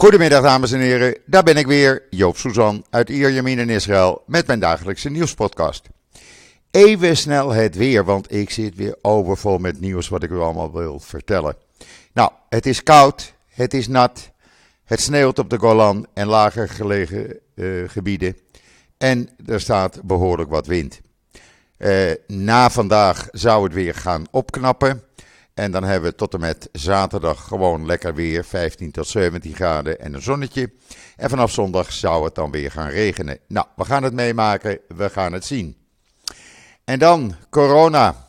Goedemiddag dames en heren, daar ben ik weer, Joop Suzan uit Ierjemien in Israël met mijn dagelijkse nieuwspodcast. Even snel het weer, want ik zit weer overvol met nieuws wat ik u allemaal wil vertellen. Nou, het is koud, het is nat, het sneeuwt op de Golan en lager gelegen uh, gebieden en er staat behoorlijk wat wind. Uh, na vandaag zou het weer gaan opknappen. En dan hebben we tot en met zaterdag gewoon lekker weer, 15 tot 17 graden en een zonnetje. En vanaf zondag zou het dan weer gaan regenen. Nou, we gaan het meemaken, we gaan het zien. En dan corona.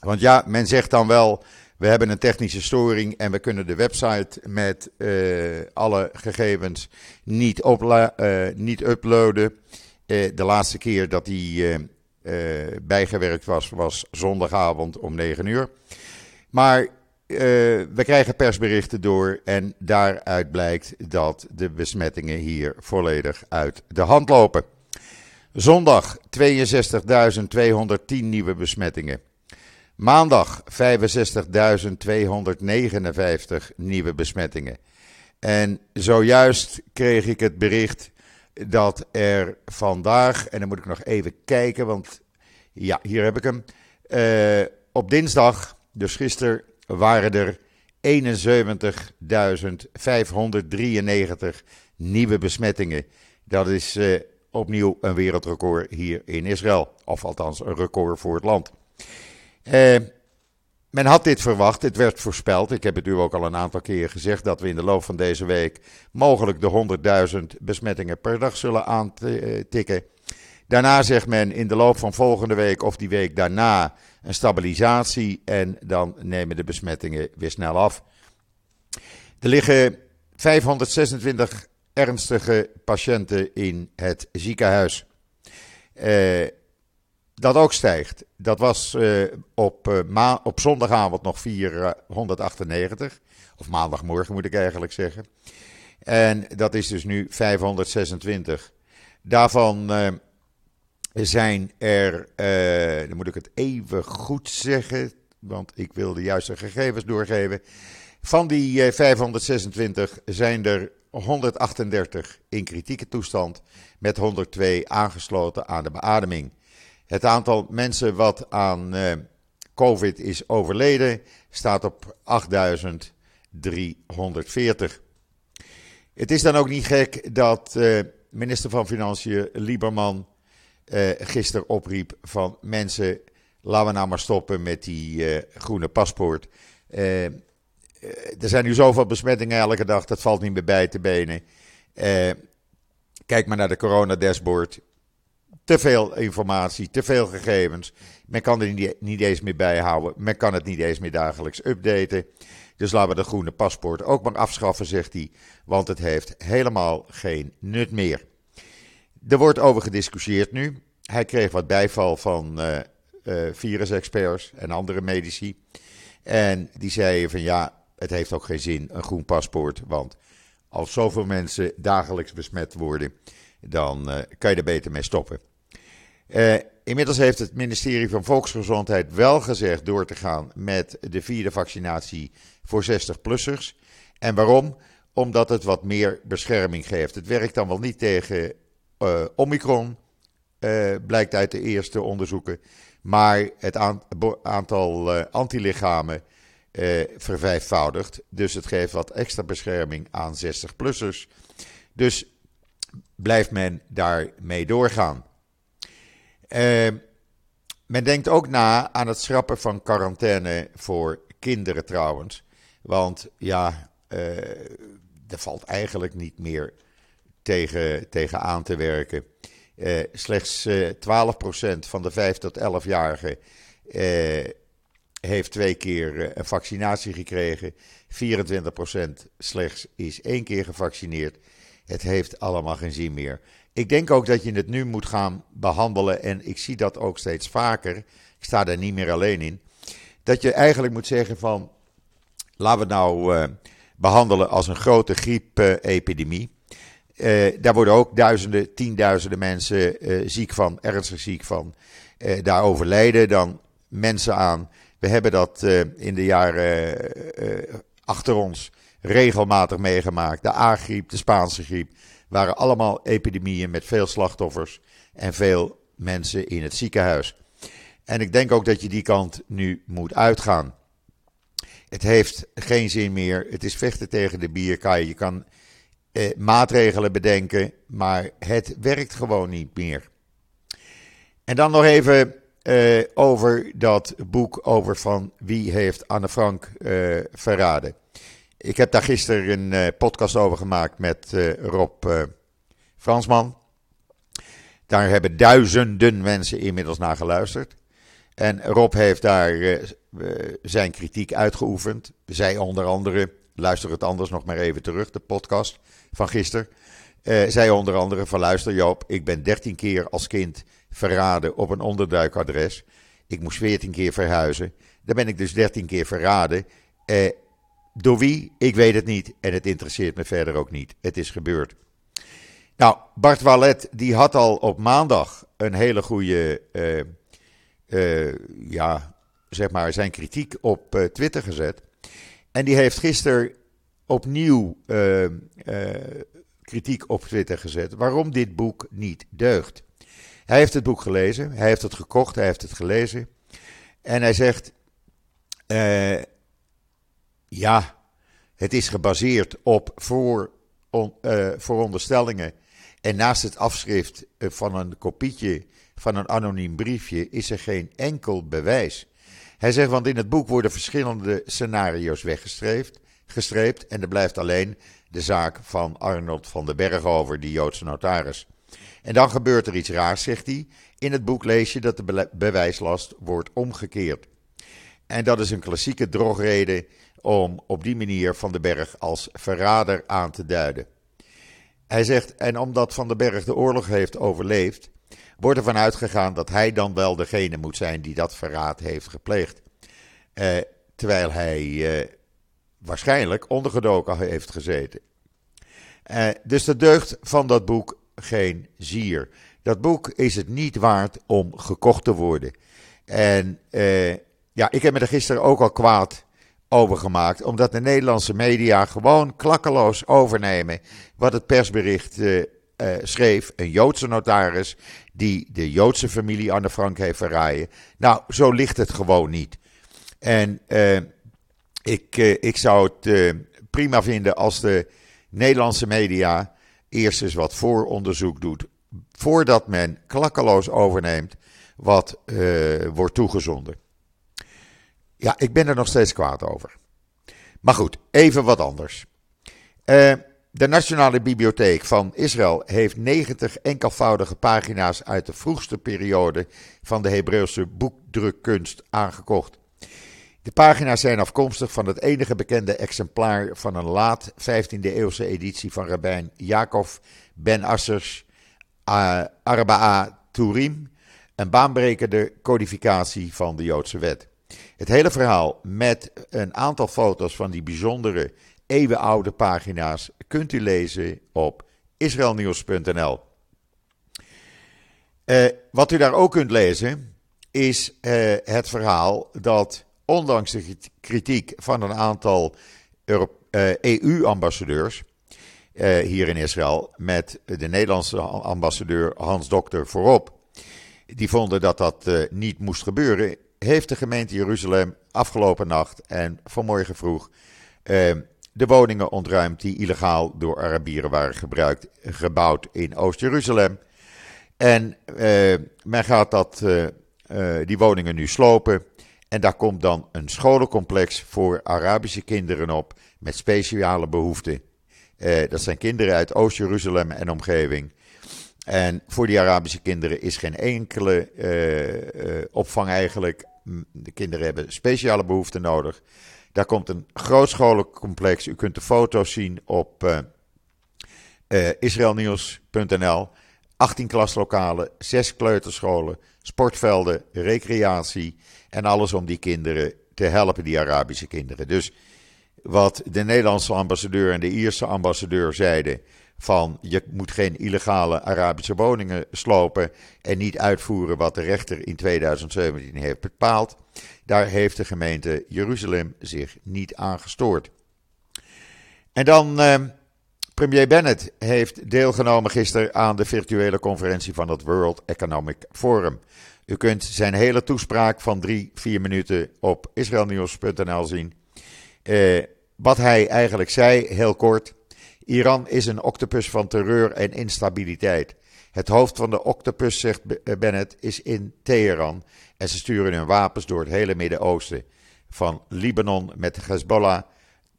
Want ja, men zegt dan wel, we hebben een technische storing en we kunnen de website met uh, alle gegevens niet, uh, niet uploaden. Uh, de laatste keer dat die bijgewerkt was, was zondagavond om 9 uur. Maar uh, we krijgen persberichten door en daaruit blijkt dat de besmettingen hier volledig uit de hand lopen. Zondag 62.210 nieuwe besmettingen. Maandag 65.259 nieuwe besmettingen. En zojuist kreeg ik het bericht dat er vandaag, en dan moet ik nog even kijken, want ja, hier heb ik hem. Uh, op dinsdag dus gisteren waren er 71.593 nieuwe besmettingen. Dat is uh, opnieuw een wereldrecord hier in Israël. Of althans een record voor het land. Uh, men had dit verwacht, het werd voorspeld. Ik heb het u ook al een aantal keer gezegd dat we in de loop van deze week mogelijk de 100.000 besmettingen per dag zullen aantikken. Daarna zegt men in de loop van volgende week of die week daarna een stabilisatie en dan nemen de besmettingen weer snel af. Er liggen 526 ernstige patiënten in het ziekenhuis. Uh, dat ook stijgt. Dat was uh, op, uh, ma op zondagavond nog 498. Of maandagmorgen moet ik eigenlijk zeggen. En dat is dus nu 526. Daarvan zijn er, uh, dan moet ik het even goed zeggen, want ik wil de juiste gegevens doorgeven. Van die uh, eh, 526 zijn er 138 in kritieke toestand, met 102 aangesloten aan de beademing. Het aantal mensen wat aan uh, COVID is overleden staat op 8340. Het is dan ook niet gek dat minister van Financiën Lieberman uh, gisteren opriep van mensen, laten we nou maar stoppen met die uh, groene paspoort. Uh, er zijn nu zoveel besmettingen elke dag, dat valt niet meer bij te benen. kijk maar naar de corona-dashboard. Te veel informatie, te veel gegevens. Men kan er niet eens meer bijhouden. Men kan het niet eens meer dagelijks updaten. Dus laten we de groene paspoort ook maar afschaffen, zegt hij. Want het heeft helemaal geen nut meer. Er wordt over gediscussieerd nu. Hij kreeg wat bijval van uh, uh, virusexperts en andere medici. En die zeiden van ja, het heeft ook geen zin, een groen paspoort. Want als zoveel mensen dagelijks besmet worden, dan uh, kan je er beter mee stoppen. inmiddels heeft het ministerie van Volksgezondheid wel gezegd door te gaan met de vierde vaccinatie voor 60-plussers. En waarom? Omdat het wat meer bescherming geeft. Het werkt dan wel niet tegen uh, Omicron, uh, blijkt uit de eerste onderzoeken. Maar het aantal uh, antilichamen vervijfvoudigt. Dus het geeft wat extra bescherming aan 60-plussers. Dus blijft men daarmee doorgaan. men denkt ook na aan het schrappen van quarantaine voor kinderen trouwens. Want ja, er valt eigenlijk niet meer tegen, tegen aan te werken. Uh, slechts uh, eh, 12% van de 5 tot 11-jarigen uh, eh, heeft twee keer een vaccinatie gekregen. 24% slechts is één keer gevaccineerd. Het heeft allemaal geen zin meer. Ik denk ook dat je het nu moet gaan behandelen. En ik zie dat ook steeds vaker. Ik sta daar niet meer alleen in. Dat je eigenlijk moet zeggen van. Laten we het nou behandelen als een grote griepepidemie. Uh, daar worden ook duizenden, tienduizenden mensen uh, ziek van, ernstig ziek van. Uh, daar overlijden dan mensen aan. We hebben dat in de jaren achter ons regelmatig meegemaakt. De A-griep, de Spaanse griep, waren allemaal epidemieën met veel slachtoffers en veel mensen in het ziekenhuis. En ik denk ook dat je die kant nu moet uitgaan. Het heeft geen zin meer. Het is vechten tegen de bierkaai. Je kan eh, maatregelen bedenken, maar het werkt gewoon niet meer. En dan nog even eh, over dat boek over van wie heeft Anne Frank eh, verraden. Ik heb daar gisteren een eh, podcast over gemaakt met eh, Rob eh, Fransman. Daar hebben duizenden mensen inmiddels naar geluisterd. En Rob heeft daar zijn kritiek uitgeoefend. Zij onder andere, luister het anders nog maar even terug, de podcast van gisteren. Uh, zij onder andere van luister Joop, ik ben 13 keer als kind verraden op een onderduikadres. Ik moest 14 keer verhuizen. Dan ben ik dus 13 keer verraden. Uh, door wie? Ik weet het niet. En het interesseert me verder ook niet. Het is gebeurd. Nou, Bart Wallet die had al op maandag een hele goede, uh, ja, zeg maar, zijn kritiek op Twitter gezet. En die heeft gisteren opnieuw kritiek op Twitter gezet waarom dit boek niet deugt. Hij heeft het boek gelezen, hij heeft het gekocht, hij heeft het gelezen. En hij zegt, ja, het is gebaseerd op voor, on, vooronderstellingen en naast het afschrift van een kopietje van een anoniem briefje is er geen enkel bewijs. Hij zegt, want in het boek worden verschillende scenario's weggestreept gestreept, en er blijft alleen de zaak van Arnold van den Berg over, die Joodse notaris. En dan gebeurt er iets raars, zegt hij. In het boek lees je dat de bewijslast wordt omgekeerd. En dat is een klassieke drogreden om op die manier Van den Berg als verrader aan te duiden. Hij zegt, en omdat Van den Berg de oorlog heeft overleefd, wordt ervan uitgegaan dat hij dan wel degene moet zijn die dat verraad heeft gepleegd. Eh, terwijl hij eh, waarschijnlijk ondergedoken heeft gezeten. Eh, dus de deugd van dat boek geen zier. Dat boek is het niet waard om gekocht te worden. En eh, ja, ik heb me er gisteren ook al kwaad overgemaakt. Omdat de Nederlandse media gewoon klakkeloos overnemen wat het persbericht uh, uh, schreef. Een Joodse notaris die de Joodse familie Anne Frank heeft verraaien. Nou, zo ligt het gewoon niet. En uh, ik, ik zou het prima vinden als de Nederlandse media eerst eens wat vooronderzoek doet. Voordat men klakkeloos overneemt wat wordt toegezonden. Ja, ik ben er nog steeds kwaad over. Maar goed, even wat anders. De Nationale Bibliotheek van Israël heeft 90 enkelvoudige pagina's uit de vroegste periode van de Hebreeuwse boekdrukkunst aangekocht. De pagina's zijn afkomstig van het enige bekende exemplaar van een laat 15e eeuwse editie van rabbijn Jacob ben Assers uh, Arba'a Turim, een baanbrekende codificatie van de Joodse wet. Het hele verhaal met een aantal foto's van die bijzondere eeuwenoude pagina's kunt u lezen op israelnieuws.nl. Uh, wat u daar ook kunt lezen is uh, het verhaal dat ondanks de kritiek van een aantal EU-ambassadeurs hier in Israël met de Nederlandse ambassadeur Hans Dokter voorop, die vonden dat dat niet moest gebeuren, heeft de gemeente Jeruzalem afgelopen nacht en vanmorgen vroeg eh, de woningen ontruimd die illegaal door Arabieren waren gebruikt, gebouwd in Oost-Jeruzalem. En eh, men gaat dat, die woningen nu slopen. En daar komt dan een scholencomplex voor Arabische kinderen op met speciale behoeften. dat zijn kinderen uit Oost-Jeruzalem en omgeving. En voor die Arabische kinderen is geen enkele uh, uh, opvang eigenlijk. De kinderen hebben speciale behoeften nodig. Daar komt een groot scholencomplex. U kunt de foto's zien op israelnieuws.nl. 18 klaslokalen, 6 kleuterscholen, sportvelden, recreatie en alles om die kinderen te helpen, die Arabische kinderen. Dus wat de Nederlandse ambassadeur en de Ierse ambassadeur zeiden van je moet geen illegale Arabische woningen slopen en niet uitvoeren wat de rechter in 2017 heeft bepaald. Daar heeft de gemeente Jeruzalem zich niet aan gestoord. En dan, uh, premier Bennett heeft deelgenomen gisteren aan de virtuele conferentie van het World Economic Forum. U kunt zijn hele toespraak van drie, vier minuten op israelnieuws.nl zien. Uh, wat hij eigenlijk zei, heel kort. Iran is een octopus van terreur en instabiliteit. Het hoofd van de octopus, zegt Bennett, is in Teheran. En ze sturen hun wapens door het hele Midden-Oosten. Van Libanon met Hezbollah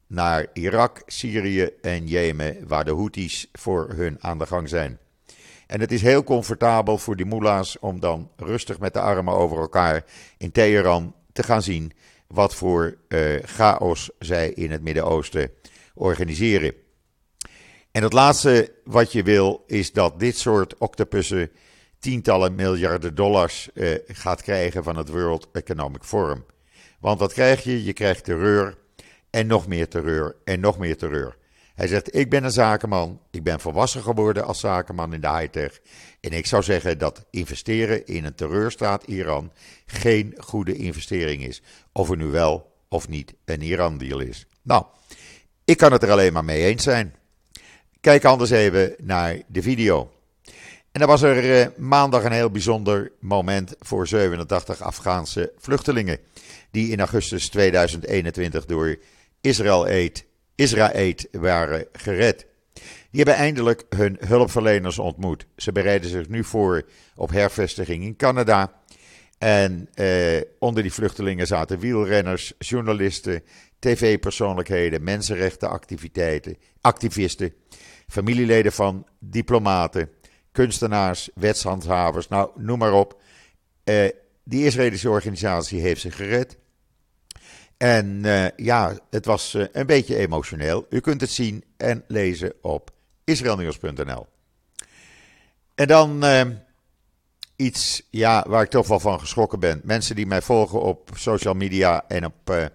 naar Irak, Syrië en Jemen, waar de Houthis voor hun aan de gang zijn. En het is heel comfortabel voor die moela's om dan rustig met de armen over elkaar in Teheran te gaan zien wat voor uh, chaos zij in het Midden-Oosten organiseren. En het laatste wat je wil is dat dit soort octopussen tientallen miljarden dollars uh, gaat krijgen van het World Economic Forum. Want wat krijg je? Je krijgt terreur en nog meer terreur en nog meer terreur. Hij zegt: Ik ben een zakenman. Ik ben volwassen geworden als zakenman in de high-tech. En ik zou zeggen dat investeren in een terreurstaat Iran geen goede investering is. Of er nu wel of niet een Iran-deal is. Nou, ik kan het er alleen maar mee eens zijn. Kijk anders even naar de video. En dan was er eh, maandag een heel bijzonder moment voor 87 Afghaanse vluchtelingen. Die in augustus 2021 door Israël Aid, Israël waren gered. Die hebben eindelijk hun hulpverleners ontmoet. Ze bereiden zich nu voor op hervestiging in Canada. En eh, onder die vluchtelingen zaten wielrenners, journalisten, tv-persoonlijkheden, mensenrechtenactiviteiten, activisten, familieleden van diplomaten, kunstenaars, wetshandhavers, nou noem maar op. Uh, die Israëlische organisatie heeft zich gered. En uh, ja, het was uh, een beetje emotioneel. U kunt het zien en lezen op israelnieuws.nl. En dan uh, iets ja, waar ik toch wel van geschrokken ben. Mensen die mij volgen op social media en op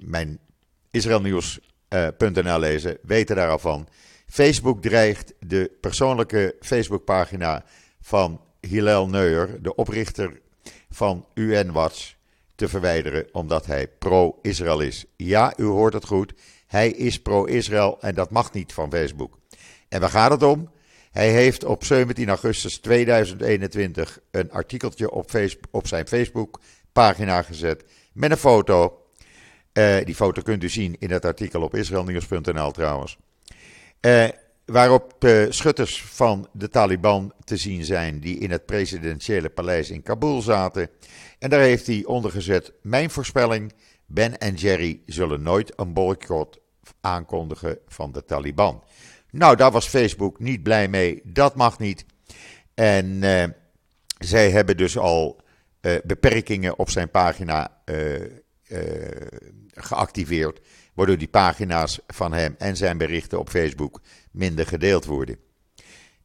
mijn israelnieuws.nl lezen, weten daar al van. Facebook dreigt de persoonlijke Facebookpagina van Hillel Neuer, de oprichter van UN Watch, te verwijderen omdat hij pro-Israël is. Ja, u hoort het goed. Hij is pro-Israël en dat mag niet van Facebook. En waar gaat het om? Hij heeft op 17 augustus 2021 een artikeltje op, Facebook, op zijn gezet met een foto. Uh, die foto kunt u zien in het artikel op israelnieuws.nl trouwens. Uh, waarop de schutters van de Taliban te zien zijn die in het presidentiële paleis in Kabul zaten. En daar heeft hij ondergezet: Mijn voorspelling: Ben en Jerry zullen nooit een boycott aankondigen van de Taliban. Nou, daar was Facebook niet blij mee. Dat mag niet. En uh, zij hebben dus al uh, beperkingen op zijn pagina uh, geactiveerd. Waardoor die pagina's van hem en zijn berichten op Facebook minder gedeeld worden.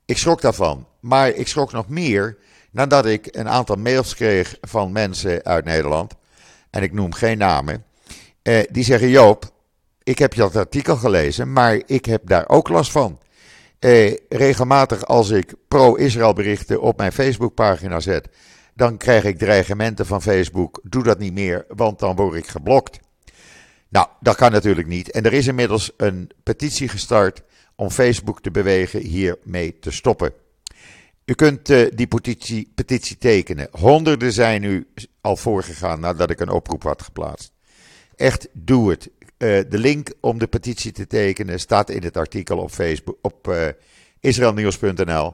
Ik schrok daarvan. Maar ik schrok nog meer nadat ik een aantal mails kreeg van mensen uit Nederland. En ik noem geen namen. Eh, die zeggen: Joop, ik heb dat artikel gelezen, maar ik heb daar ook last van. Eh, regelmatig als ik pro-Israël berichten op mijn Facebookpagina zet, dan krijg ik dreigementen van Facebook. Doe dat niet meer, want dan word ik geblokt. Nou, dat kan natuurlijk niet. En er is inmiddels een petitie gestart om Facebook te bewegen hiermee te stoppen. U kunt uh, die petitie, petitie, tekenen. Honderden zijn nu al voorgegaan nadat ik een oproep had geplaatst. Echt, doe het. Uh, de link om de petitie te tekenen staat in het artikel op, Facebook, op uh, israelnieuws.nl.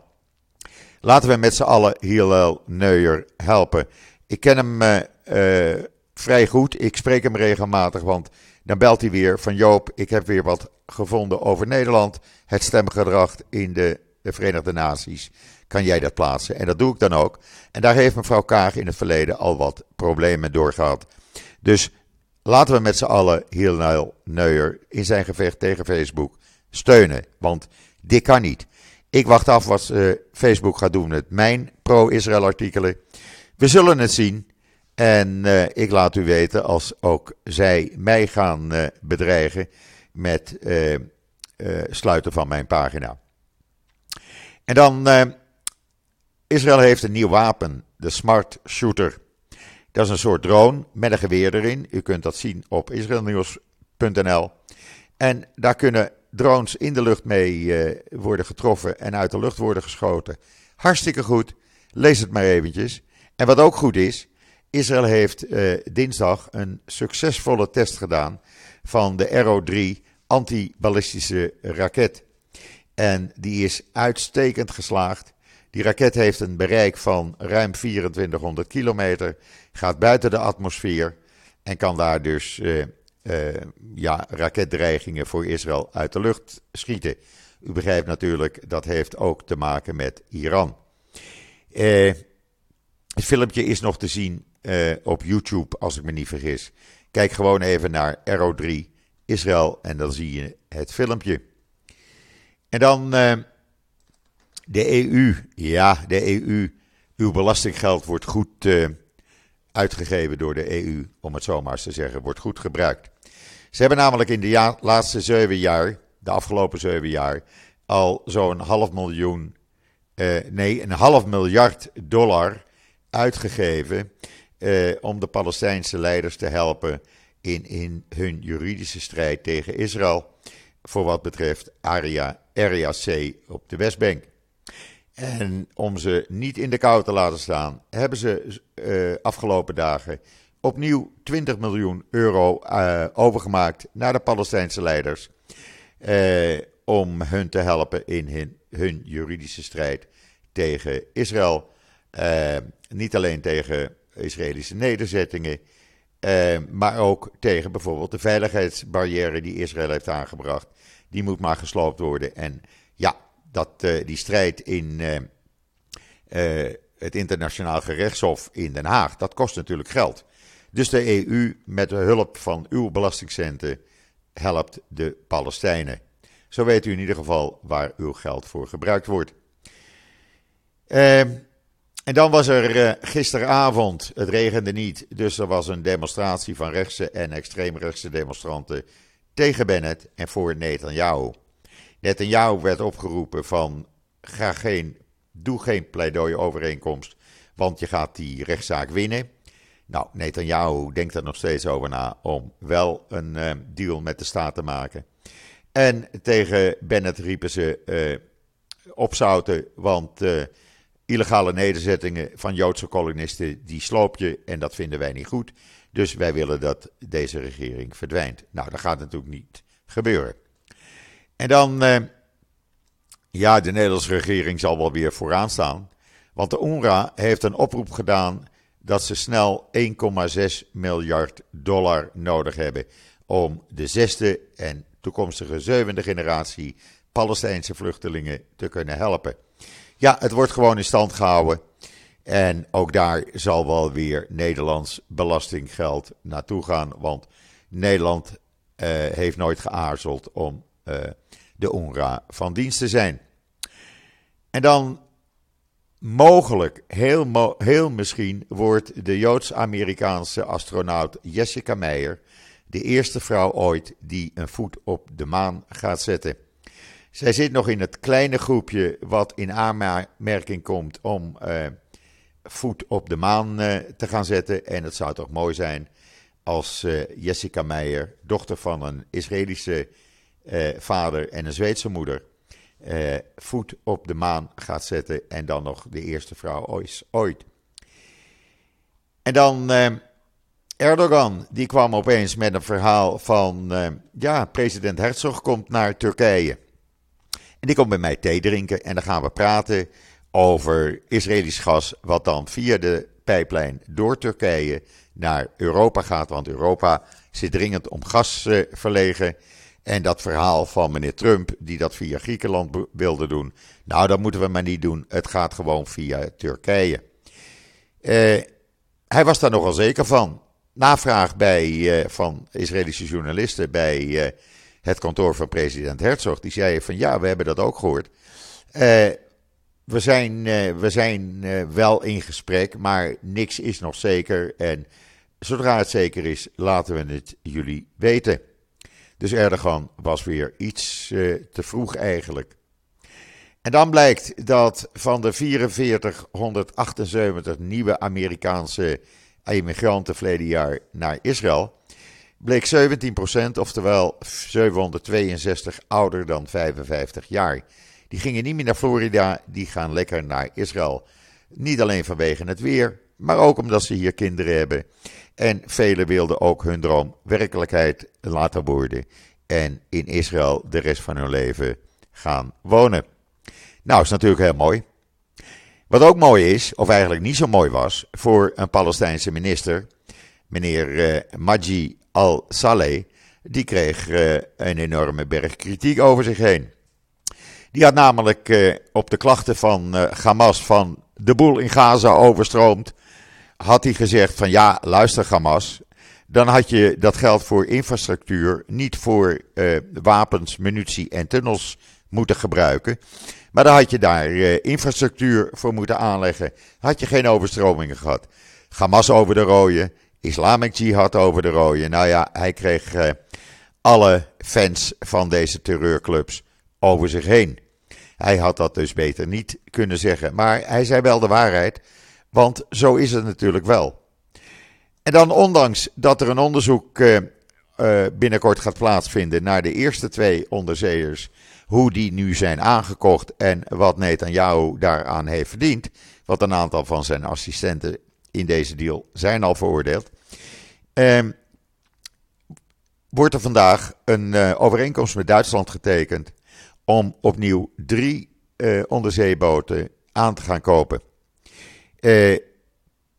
Laten we met z'n allen Hillel Neuer helpen. Ik ken hem vrij goed. Ik spreek hem regelmatig, want dan belt hij weer van Joop, ik heb weer wat gevonden over Nederland. Het stemgedrag in de, de Verenigde Naties. Kan jij dat plaatsen? En dat doe ik dan ook. En daar heeft mevrouw Kaag in het verleden al wat problemen door gehad. Dus laten we met z'n allen Hielnel Neuer in zijn gevecht tegen Facebook steunen. Want dit kan niet. Ik wacht af wat uh, Facebook gaat doen met mijn pro-Israël artikelen. We zullen het zien. En uh, ik laat u weten als ook zij mij gaan uh, bedreigen met uh, sluiten van mijn pagina. En dan, Israël heeft een nieuw wapen, de Smart Shooter. Dat is een soort drone met een geweer erin. U kunt dat zien op israelnieuws.nl. En daar kunnen drones in de lucht mee worden getroffen en uit de lucht worden geschoten. Hartstikke goed. Lees het maar eventjes. En wat ook goed is, Israël heeft dinsdag een succesvolle test gedaan van de Arrow 3 antiballistische raket. En die is uitstekend geslaagd. Die raket heeft een bereik van ruim 2400 kilometer, gaat buiten de atmosfeer en kan daar dus uh, uh, ja, raketdreigingen voor Israël uit de lucht schieten. U begrijpt natuurlijk, dat heeft ook te maken met Iran. Het filmpje is nog te zien op YouTube, als ik me niet vergis. Kijk gewoon even naar Arrow 3 Israël en dan zie je het filmpje. En dan uh, de EU. Ja, de EU. Uw belastinggeld wordt goed uh, uitgegeven door de EU, om het zo maar eens te zeggen, wordt goed gebruikt. Ze hebben namelijk in de laatste zeven jaar, de afgelopen zeven jaar, al zo'n half miljoen, nee, een half miljard dollar uitgegeven om de Palestijnse leiders te helpen in, in hun juridische strijd tegen Israël voor wat betreft Area, C op de Westbank. En om ze niet in de kou te laten staan, hebben ze uh, afgelopen dagen opnieuw 20 miljoen euro uh, overgemaakt naar de Palestijnse leiders. Uh, om hun te helpen in hun, hun juridische strijd tegen Israël. niet alleen tegen Israëlische nederzettingen, maar ook tegen bijvoorbeeld de veiligheidsbarrière die Israël heeft aangebracht die moet maar gesloopt worden. En ja, dat, uh, die strijd in uh, het internationaal gerechtshof in Den Haag, dat kost natuurlijk geld. Dus de EU met de hulp van uw belastingcenten helpt de Palestijnen. Zo weet u in ieder geval waar uw geld voor gebruikt wordt. En dan was er gisteravond, het regende niet, dus er was een demonstratie van rechtse en extreemrechtse demonstranten tegen Bennett en voor Netanyahu. Netanyahu werd opgeroepen van ga geen, doe geen pleidooi-overeenkomst, want je gaat die rechtszaak winnen. Nou, Netanyahu denkt er nog steeds over na om wel een uh, deal met de staat te maken. En tegen Bennett riepen ze uh, opzouten, want illegale nederzettingen van Joodse kolonisten, die sloop je en dat vinden wij niet goed. Dus wij willen dat deze regering verdwijnt. Nou, dat gaat natuurlijk niet gebeuren. En dan, eh, ja, de Nederlandse regering zal wel weer vooraan staan. Want de UNRWA heeft een oproep gedaan dat ze snel 1,6 miljard dollar nodig hebben om de zesde en toekomstige zevende generatie Palestijnse vluchtelingen te kunnen helpen. Ja, het wordt gewoon in stand gehouden. En ook daar zal wel weer Nederlands belastinggeld naartoe gaan. Want Nederland uh, heeft nooit geaarzeld om uh, de UNRWA van dienst te zijn. En dan mogelijk, heel, heel misschien, wordt de Joods-Amerikaanse astronaut Jessica Meyer de eerste vrouw ooit die een voet op de maan gaat zetten. Zij zit nog in het kleine groepje wat in aanmerking komt om uh, voet op de maan uh, te gaan zetten. En het zou toch mooi zijn als uh, Jessica Meijer, dochter van een Israëlische vader en een Zweedse moeder, voet op de maan gaat zetten. En dan nog de eerste vrouw ooit. En dan Erdogan, die kwam opeens met een verhaal van, ja, president Herzog komt naar Turkije. En die komt bij mij thee drinken en dan gaan we praten over Israëlisch gas, wat dan via de pijplijn door Turkije naar Europa gaat. Want Europa zit dringend om gas uh, verlegen. En dat verhaal van meneer Trump, die dat via Griekenland wilde doen. Nou, dat moeten we maar niet doen. Het gaat gewoon via Turkije. Uh, hij was daar nogal zeker van. Navraag bij, uh, van Israëlische journalisten bij het kantoor van president Herzog. Die zei van ja, we hebben dat ook gehoord. We zijn, uh, we zijn uh, wel in gesprek, maar niks is nog zeker. En zodra het zeker is, laten we het jullie weten. Dus Erdogan was weer iets te vroeg eigenlijk. En dan blijkt dat van de 4478 nieuwe Amerikaanse immigranten verleden jaar naar Israël, bleek 17%, oftewel 762 ouder dan 55 jaar. Die gingen niet meer naar Florida, die gaan lekker naar Israël. Niet alleen vanwege het weer, maar ook omdat ze hier kinderen hebben. En velen wilden ook hun droom werkelijkheid laten worden. En in Israël de rest van hun leven gaan wonen. Nou, is natuurlijk heel mooi. Wat ook mooi is, of eigenlijk niet zo mooi was, voor een Palestijnse minister, meneer uh, Maji al-Saleh, die kreeg uh, een enorme berg kritiek over zich heen. Die had namelijk uh, op de klachten van Hamas van de boel in Gaza overstroomt, had hij gezegd van ja, luister Hamas, dan had je dat geld voor infrastructuur niet voor wapens, munitie en tunnels moeten gebruiken. Maar dan had je daar infrastructuur voor moeten aanleggen. Had je geen overstromingen gehad. Hamas over de rode, Islamic Jihad over de rode. Nou ja, hij kreeg uh, alle fans van deze terreurclubs over zich heen. Hij had dat dus beter niet kunnen zeggen. Maar hij zei wel de waarheid, want zo is het natuurlijk wel. En dan, ondanks dat er een onderzoek uh, binnenkort gaat plaatsvinden naar de eerste twee onderzeeërs hoe die nu zijn aangekocht en wat Netanyahu daaraan heeft verdiend. Want een aantal van zijn assistenten in deze deal zijn al veroordeeld. Eh, wordt er vandaag een uh, overeenkomst met Duitsland getekend om opnieuw drie uh, onderzeeboten aan te gaan kopen. Uh,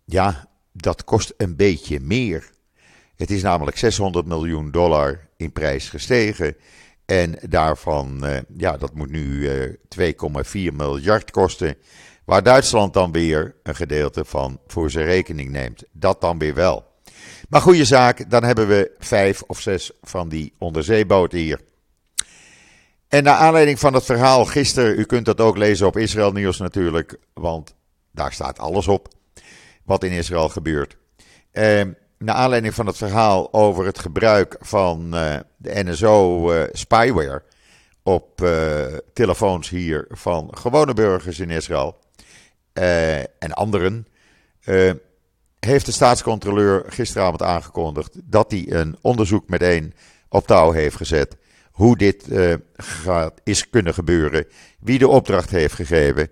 ja, dat kost een beetje meer. Het is namelijk 600 miljoen dollar in prijs gestegen. En daarvan, ja, dat moet nu uh, eh, 2,4 miljard kosten. Waar Duitsland dan weer een gedeelte van voor zijn rekening neemt. Dat dan weer wel. Maar goede zaak, dan hebben we vijf of zes van die onderzeeboten hier. En naar aanleiding van het verhaal gisteren, u kunt dat ook lezen op Israël Nieuws natuurlijk, want daar staat alles op wat in Israël gebeurt. Uh, naar aanleiding van het verhaal over het gebruik van uh, de NSO uh, spyware op uh, telefoons hier van gewone burgers in Israël en anderen, heeft de staatscontroleur gisteravond aangekondigd dat hij een onderzoek meteen op touw heeft gezet. Hoe dit gaat, is kunnen gebeuren, wie de opdracht heeft gegeven.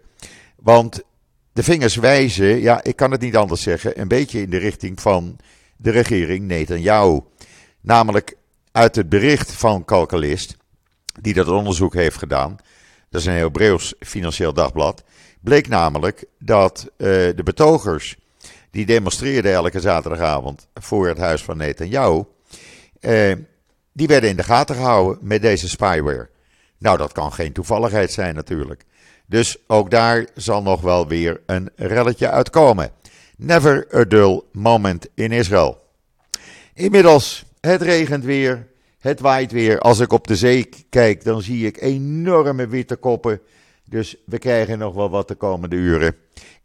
Want de vingers wijzen, ja, ik kan het niet anders zeggen, een beetje in de richting van de regering Netanyahu. Namelijk uit het bericht van Calculist, die dat onderzoek heeft gedaan, dat is een Hebreeuws financieel dagblad, bleek namelijk dat uh, de betogers die demonstreerden elke zaterdagavond voor het huis van Netanyahu, uh, die werden in de gaten gehouden met deze spyware. Nou, dat kan geen toevalligheid zijn natuurlijk. Dus ook daar zal nog wel weer een relletje uitkomen. Never a dull moment in Israël. Inmiddels, het regent weer, het waait weer. Als ik op de zee kijk, dan zie ik enorme witte koppen. Dus we krijgen nog wel wat de komende uren.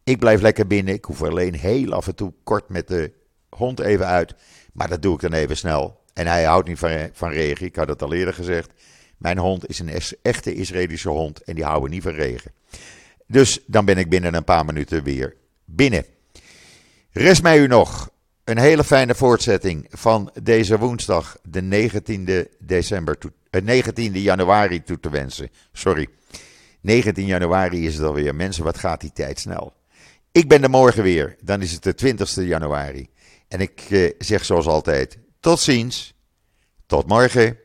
Ik blijf lekker binnen. Ik hoef alleen heel af en toe kort met de hond even uit. Maar dat doe ik dan even snel. En hij houdt niet van, van regen. Ik had het al eerder gezegd. Mijn hond is een echte Israëlische hond en die houden niet van regen. Dus dan ben ik binnen een paar minuten weer binnen. Rest mij u nog een hele fijne voortzetting van deze woensdag, de 19e, december, 19e eh, januari toe te wensen. Sorry, 19 januari is het alweer. Mensen, wat gaat die tijd snel. Ik ben er morgen weer, dan is het de 20e januari. En ik eh, zeg zoals altijd, tot ziens, tot morgen.